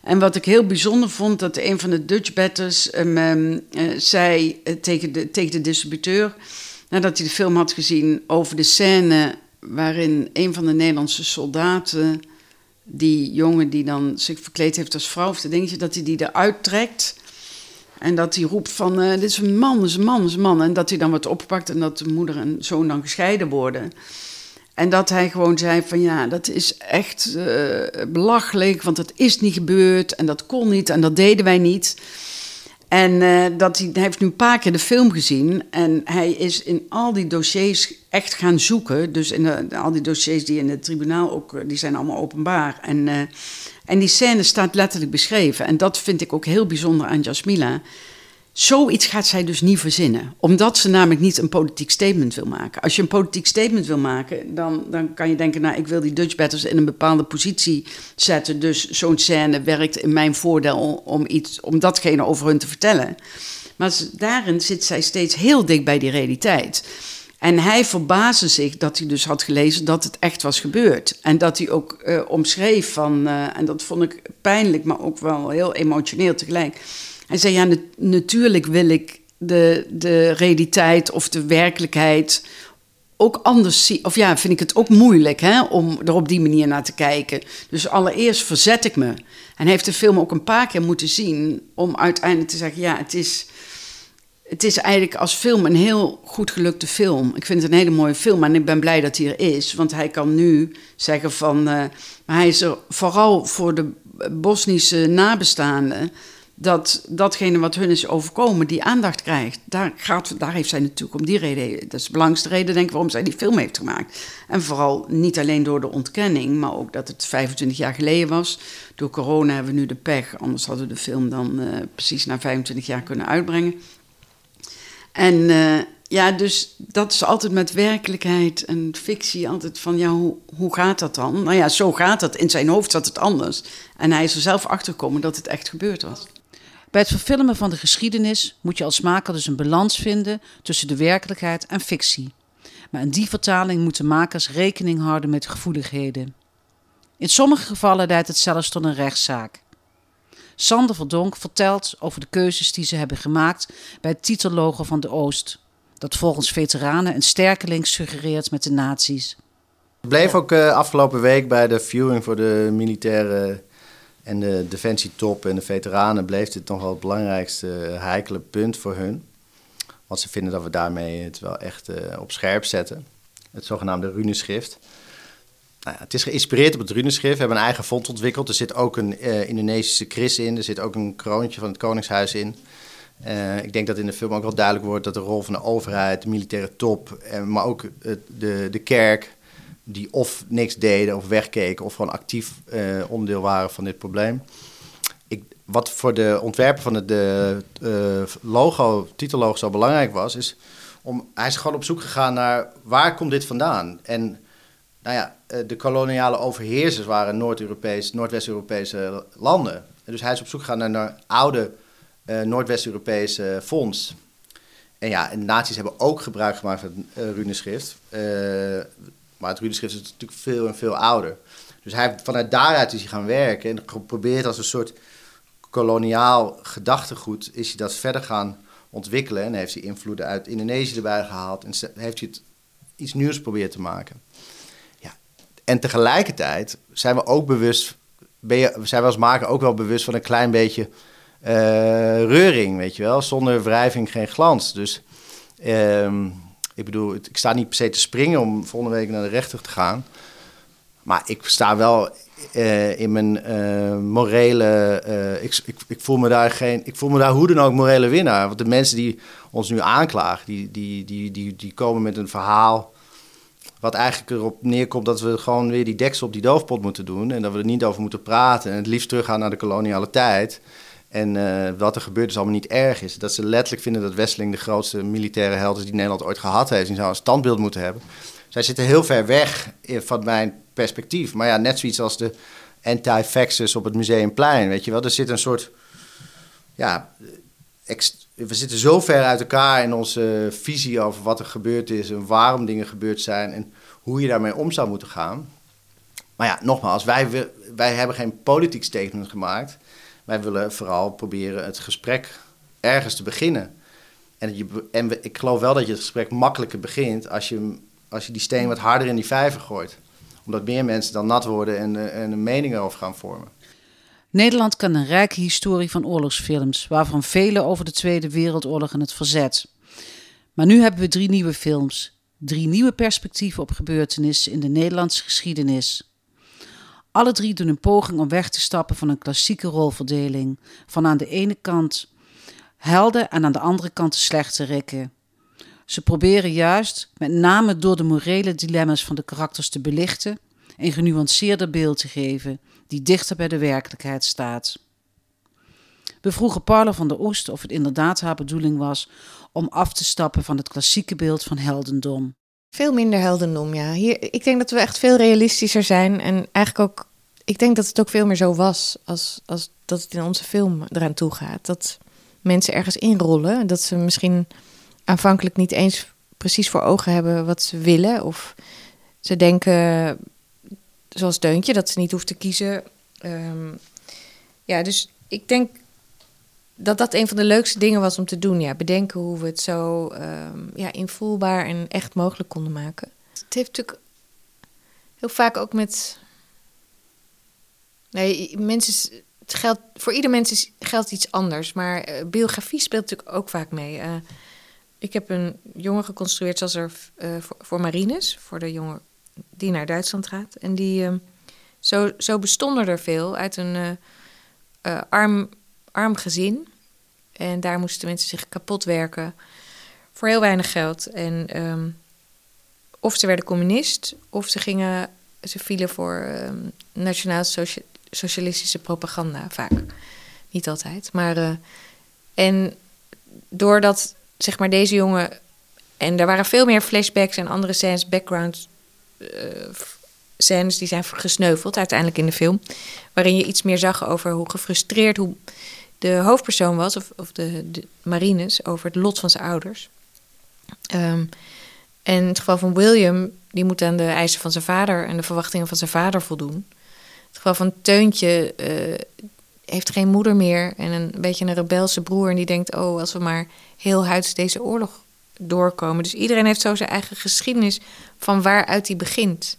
En wat ik heel bijzonder vond, dat een van de Dutch Batters um, um, uh, zei tegen, de, tegen de distributeur, nadat hij de film had gezien, over de scène waarin een van de Nederlandse soldaten, die jongen die dan zich verkleed heeft als vrouw, of dat dingetje, dat hij die eruit trekt. En dat hij roept van, uh, dit is een man, dit is een man, dit is een man. En dat hij dan wordt opgepakt en dat de moeder en zoon dan gescheiden worden. En dat hij gewoon zei van ja, dat is echt uh, belachelijk, want dat is niet gebeurd en dat kon niet en dat deden wij niet. En uh, dat hij, heeft nu een paar keer de film gezien en hij is in al die dossiers echt gaan zoeken. Dus in al die dossiers die in het tribunaal ook, die zijn allemaal openbaar. En, uh, en die scène staat letterlijk beschreven. En dat vind ik ook heel bijzonder aan Jasmila. Zoiets gaat zij dus niet verzinnen, omdat ze namelijk niet een politiek statement wil maken. Als je een politiek statement wil maken, dan, dan kan je denken, nou, ik wil die Dutch batters in een bepaalde positie zetten. Dus zo'n scène werkt in mijn voordeel om, iets, om datgene over hun te vertellen. Maar daarin zit zij steeds heel dicht bij die realiteit. En hij verbaasde zich dat hij dus had gelezen dat het echt was gebeurd. En dat hij ook uh, omschreef van, uh, en dat vond ik pijnlijk, maar ook wel heel emotioneel tegelijk hij zei, ja, natuurlijk wil ik de, de realiteit of de werkelijkheid ook anders zien. Of ja, vind ik het ook moeilijk hè, om er op die manier naar te kijken. Dus allereerst verzet ik me. En heeft de film ook een paar keer moeten zien om uiteindelijk te zeggen, ja, het is... Het is eigenlijk als film een heel goed gelukte film. Ik vind het een hele mooie film en ik ben blij dat hij er is. Want hij kan nu zeggen van... Uh, maar hij is er vooral voor de Bosnische nabestaanden dat datgene wat hun is overkomen, die aandacht krijgt. Daar, gaat, daar heeft zij natuurlijk om die reden, dat is de belangrijkste reden, denk ik, waarom zij die film heeft gemaakt. En vooral niet alleen door de ontkenning, maar ook dat het 25 jaar geleden was. Door corona hebben we nu de pech, anders hadden we de film dan uh, precies na 25 jaar kunnen uitbrengen. En uh, ja, dus dat is altijd met werkelijkheid en fictie altijd van, ja, hoe, hoe gaat dat dan? Nou ja, zo gaat het. In zijn hoofd zat het anders. En hij is er zelf achter gekomen dat het echt gebeurd was. Bij het verfilmen van de geschiedenis moet je als maker dus een balans vinden tussen de werkelijkheid en fictie. Maar in die vertaling moeten makers rekening houden met gevoeligheden. In sommige gevallen leidt het zelfs tot een rechtszaak. Sander Verdonk vertelt over de keuzes die ze hebben gemaakt bij het titellogo van de Oost, dat volgens veteranen een sterke link suggereert met de nazi's. Ik bleef ook uh, afgelopen week bij de viewing voor de militaire en de defensietop en de veteranen bleef dit nog wel het belangrijkste heikele punt voor hun. Want ze vinden dat we daarmee het wel echt uh, op scherp zetten. Het zogenaamde runeschrift. Nou ja, het is geïnspireerd op het runeschrift. We hebben een eigen font ontwikkeld. Er zit ook een uh, Indonesische kris in. Er zit ook een kroontje van het Koningshuis in. Ik denk dat in de film ook wel duidelijk wordt dat de rol van de overheid, de militaire top, maar ook de, de kerk die of niks deden of wegkeken of gewoon actief uh, onderdeel waren van dit probleem. Ik, wat voor de ontwerper van het de, uh, logo, titellogo zo belangrijk was, is om, hij is gewoon op zoek gegaan naar waar komt dit vandaan? En nou ja, uh, de koloniale overheersers waren Noord-Europees, Noordwest-Europese landen. En dus hij is op zoek gegaan naar, oude Noordwest-Europese fonds. En ja, en nazi's hebben ook gebruik gemaakt van het runeschrift. Maar het Rudeschrift is natuurlijk veel en veel ouder. Dus hij, vanuit daaruit is hij gaan werken en geprobeerd als een soort koloniaal gedachtegoed is hij dat verder gaan ontwikkelen. En heeft hij invloeden uit Indonesië erbij gehaald. En heeft hij het iets nieuws probeert te maken. Ja. En tegelijkertijd zijn we ook bewust, zijn we als maker ook wel bewust van een klein beetje eh, reuring, weet je wel. Zonder wrijving geen glans. Dus ehm, ik bedoel, ik sta niet per se te springen om volgende week naar de rechter te gaan. Maar ik sta wel uh, in mijn uh, morele. Uh, ik, ik, ik, voel me daar geen. Ik voel me daar hoe dan ook morele winnaar. Want de mensen die ons nu aanklagen, die, die, die, die, die komen met een verhaal. Wat eigenlijk erop neerkomt dat we gewoon weer die deksel op die doofpot moeten doen. En dat we er niet over moeten praten. En het liefst teruggaan naar de koloniale tijd. En wat er gebeurt is allemaal niet erg is. Dat ze letterlijk vinden dat Wesseling de grootste militaire held is die Nederland ooit gehad heeft. Die zou een standbeeld moeten hebben. Zij zitten heel ver weg van mijn perspectief. Maar ja, net zoiets als de anti-faxes op het Museumplein, weet je wel. Er zit een soort, ja, we zitten zo ver uit elkaar in onze visie over wat er gebeurd is en waarom dingen gebeurd zijn en hoe je daarmee om zou moeten gaan. Maar ja, nogmaals, wij, wij hebben geen politiek statement gemaakt. Wij willen vooral proberen het gesprek ergens te beginnen. En, je, en ik geloof wel dat je het gesprek makkelijker begint als je, als je die steen wat harder in die vijver gooit omdat meer mensen dan nat worden en, eh, en een mening erover gaan vormen. Nederland kan een rijke historie van oorlogsfilms, waarvan vele over de Tweede Wereldoorlog en het verzet. Maar nu hebben we drie nieuwe films, drie nieuwe perspectieven op gebeurtenissen in de Nederlandse geschiedenis. Alle drie doen een poging om weg te stappen van een klassieke rolverdeling, van aan de ene kant helden en aan de andere kant de slechte rikken. Ze proberen juist, met name door de morele dilemma's van de karakters te belichten, een genuanceerder beeld te geven die dichter bij de werkelijkheid staat. We vroegen Paula van der Oost of het inderdaad haar bedoeling was om af te stappen van het klassieke beeld van heldendom. Veel minder heldendom, ja. Hier, ik denk dat we echt veel realistischer zijn en eigenlijk ook, ik denk dat het ook veel meer zo was als, als dat het in onze film eraan toe gaat. Dat mensen ergens inrollen, dat ze misschien aanvankelijk niet eens precies voor ogen hebben wat ze willen. Of ze denken, zoals Deuntje, dat ze niet hoeft te kiezen. Um, ja, dus ik denk dat dat een van de leukste dingen was om te doen. Ja, bedenken hoe we het zo um, ja, invoelbaar en echt mogelijk konden maken. Het heeft natuurlijk heel vaak ook met. Nee, mensen. Het geldt, voor ieder mens geldt iets anders. Maar uh, biografie speelt natuurlijk ook vaak mee. Uh, ik heb een jongen geconstrueerd zoals er uh, voor, Marines, voor de jongen die naar Duitsland gaat. En die, uh, zo, zo bestonden er veel uit een arm, arm gezin. En daar moesten mensen zich kapot werken voor heel weinig geld. En um, of ze werden communist, of ze gingen, ze vielen voor um, nationaal-socialistische propaganda vaak. Niet altijd, maar. en doordat zeg maar deze jongen. En er waren veel meer flashbacks en andere scènes, background uh, scènes die zijn gesneuveld uiteindelijk in de film. Waarin je iets meer zag over hoe gefrustreerd hoe de hoofdpersoon was, of, of de, Marines, over het lot van zijn ouders. Um, en in het geval van William, die moet aan de eisen van zijn vader en de verwachtingen van zijn vader voldoen. Het geval van Teuntje, uh, heeft geen moeder meer en een beetje een rebelse broer. En die denkt, oh, als we maar heel huids deze oorlog doorkomen. Dus iedereen heeft zo zijn eigen geschiedenis van waaruit hij begint.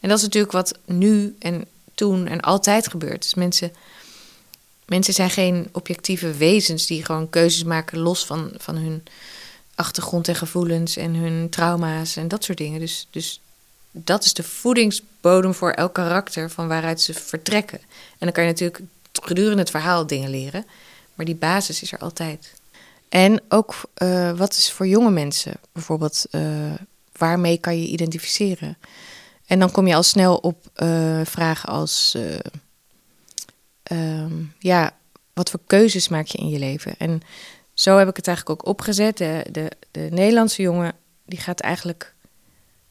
En dat is natuurlijk wat nu en toen en altijd gebeurt. Dus mensen, mensen zijn geen objectieve wezens die gewoon keuzes maken los van, van hun achtergrond en gevoelens en hun trauma's en dat soort dingen. Dus, dus dat is de voedingsbodem voor elk karakter van waaruit ze vertrekken. En dan kan je natuurlijk gedurende het verhaal dingen leren. Maar die basis is er altijd. En ook uh, wat is voor jonge mensen bijvoorbeeld, uh, waarmee kan je identificeren? En dan kom je al snel op uh, vragen als, um, ja, wat voor keuzes maak je in je leven? En zo heb ik het eigenlijk ook opgezet. De, de, de Nederlandse jongen, die gaat eigenlijk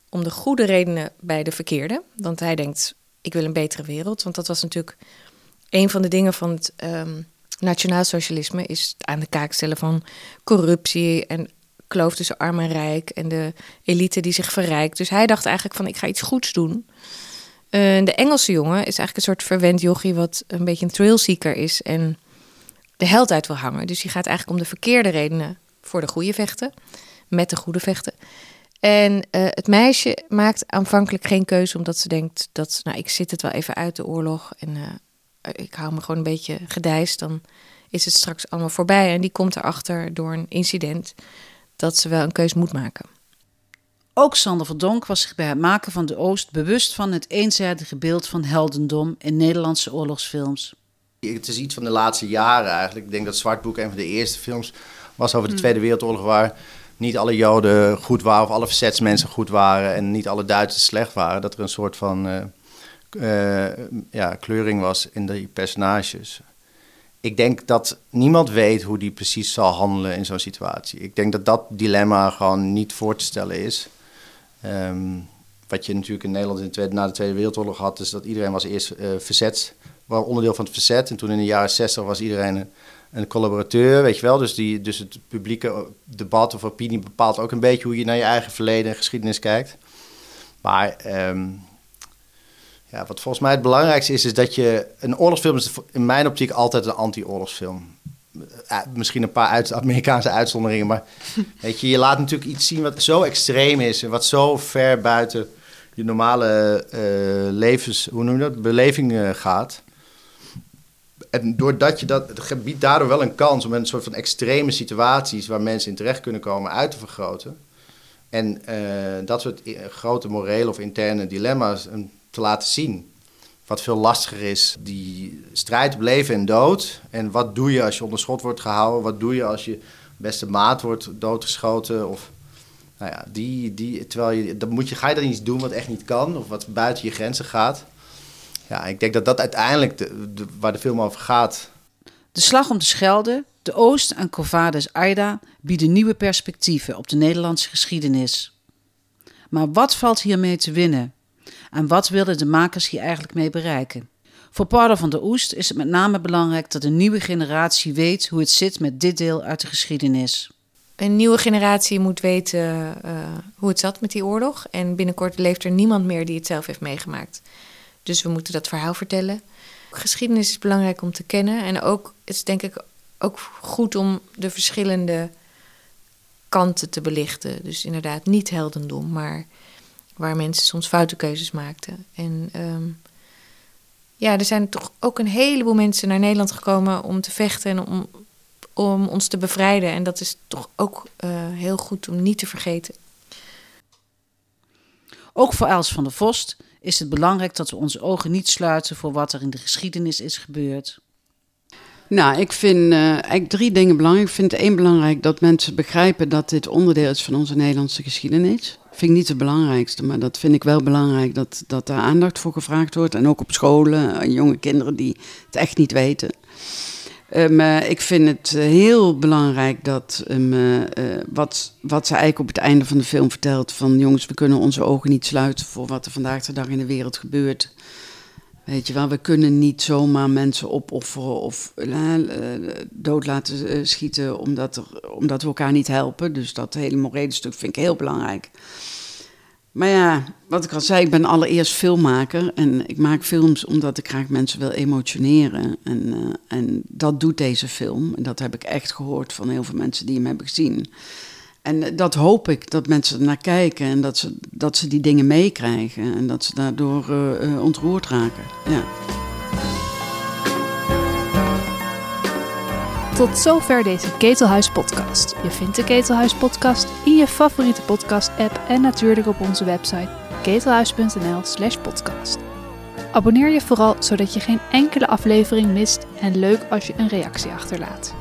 om de goede redenen bij de verkeerde. Want hij denkt, ik wil een betere wereld. Want dat was natuurlijk een van de dingen van het um, nationaal socialisme is aan de kaak stellen van corruptie en kloof tussen arm en rijk en de elite die zich verrijkt. Dus hij dacht eigenlijk van ik ga iets goeds doen. De Engelse jongen is eigenlijk een soort verwend jochie wat een beetje een thrillseeker is en de held uit wil hangen. Dus die gaat eigenlijk om de verkeerde redenen voor de goede vechten, met de goede vechten. En eh, het meisje maakt aanvankelijk geen keuze omdat ze denkt dat, nou, ik zit het wel even uit de oorlog en eh, ik hou me gewoon een beetje gedijst, dan is het straks allemaal voorbij. En die komt erachter door een incident dat ze wel een keuze moet maken. Ook Sander Verdonk was zich bij het maken van de Oost bewust van het eenzijdige beeld van heldendom in Nederlandse oorlogsfilms. Het is iets van de laatste jaren eigenlijk. Ik denk dat Zwartboek een van de eerste films was over de Tweede Wereldoorlog waar niet alle Joden goed waren of alle verzetsmensen goed waren en niet alle Duitsers slecht waren. Dat er een soort van uh, uh, ja, kleuring was in die personages. Ik denk dat niemand weet hoe die precies zal handelen in zo'n situatie. Ik denk dat dat dilemma gewoon niet voor te stellen is. Um, wat je natuurlijk in Nederland in de tweede, na de Tweede Wereldoorlog had, is dat iedereen was eerst uh, verzet, was onderdeel van het verzet. En toen in de jaren 60 was iedereen een, een collaborateur, weet je wel. Dus, die, dus het publieke debat of opinie bepaalt ook een beetje hoe je naar je eigen verleden en geschiedenis kijkt. Maar um, ja, wat volgens mij het belangrijkste is, is dat je... Een oorlogsfilm is in mijn optiek altijd een anti-oorlogsfilm. Uh, misschien een paar uit, Amerikaanse uitzonderingen, maar weet je, je laat natuurlijk iets zien wat zo extreem is en wat zo ver buiten je normale uh, levens, hoe noem je dat, beleving uh, gaat. En doordat je dat, het biedt daardoor wel een kans om een soort van extreme situaties waar mensen in terecht kunnen komen uit te vergroten. En dat soort grote morele of interne dilemma's te laten zien. Wat veel lastiger is, die strijd leven en dood. En wat doe je als je onder schot wordt gehouden? Wat doe je als je beste maat wordt doodgeschoten? Of, nou ja, die, die, terwijl je, dan moet je, ga je dan iets doen wat echt niet kan, of wat buiten je grenzen gaat. Ja, ik denk dat dat uiteindelijk de, waar de film over gaat. De slag om de Schelde, de Oost en Covades Aida bieden nieuwe perspectieven op de Nederlandse geschiedenis. Maar wat valt hiermee te winnen? En wat wilden de makers hier eigenlijk mee bereiken? Voor Paarden van der Oest is het met name belangrijk dat een nieuwe generatie weet hoe het zit met dit deel uit de geschiedenis. Een nieuwe generatie moet weten uh, hoe het zat met die oorlog. En binnenkort leeft er niemand meer die het zelf heeft meegemaakt. Dus we moeten dat verhaal vertellen. Geschiedenis is belangrijk om te kennen. En ook het is denk ik ook goed om de verschillende kanten te belichten. Dus inderdaad niet heldendom, maar waar mensen soms foute keuzes maakten. En um, ja, er zijn toch ook een heleboel mensen naar Nederland gekomen om te vechten en om, om ons te bevrijden. En dat is toch ook uh, heel goed om niet te vergeten. Ook voor Els van der Vost is het belangrijk dat we onze ogen niet sluiten voor wat er in de geschiedenis is gebeurd. Nou, ik vind uh, eigenlijk drie dingen belangrijk. Ik vind één belangrijk dat mensen begrijpen dat dit onderdeel is van onze Nederlandse geschiedenis vind ik niet het belangrijkste, maar dat vind ik wel belangrijk dat, dat daar aandacht voor gevraagd wordt. En ook op scholen, jonge kinderen die het echt niet weten. Um, uh, ik vind het heel belangrijk dat uh, wat, wat ze eigenlijk op het einde van de film vertelt: van jongens, we kunnen onze ogen niet sluiten voor wat er vandaag de dag in de wereld gebeurt. Weet je wel, we kunnen niet zomaar mensen opofferen of dood laten schieten omdat, er, omdat we elkaar niet helpen. Dus dat hele morele stuk vind ik heel belangrijk. Maar ja, wat ik al zei, ik ben allereerst filmmaker. En ik maak films omdat ik graag mensen wil emotioneren. En, en dat doet deze film. En dat heb ik echt gehoord van heel veel mensen die hem hebben gezien. En dat hoop ik, dat mensen naar kijken en dat ze, dat ze die dingen meekrijgen. En dat ze daardoor uh, uh, ontroerd raken. Ja. Tot zover deze Ketelhuis podcast. Je vindt de Ketelhuis podcast in je favoriete podcast app en natuurlijk op onze website ketelhuis.nl/slash podcast. Abonneer je vooral zodat je geen enkele aflevering mist en leuk als je een reactie achterlaat.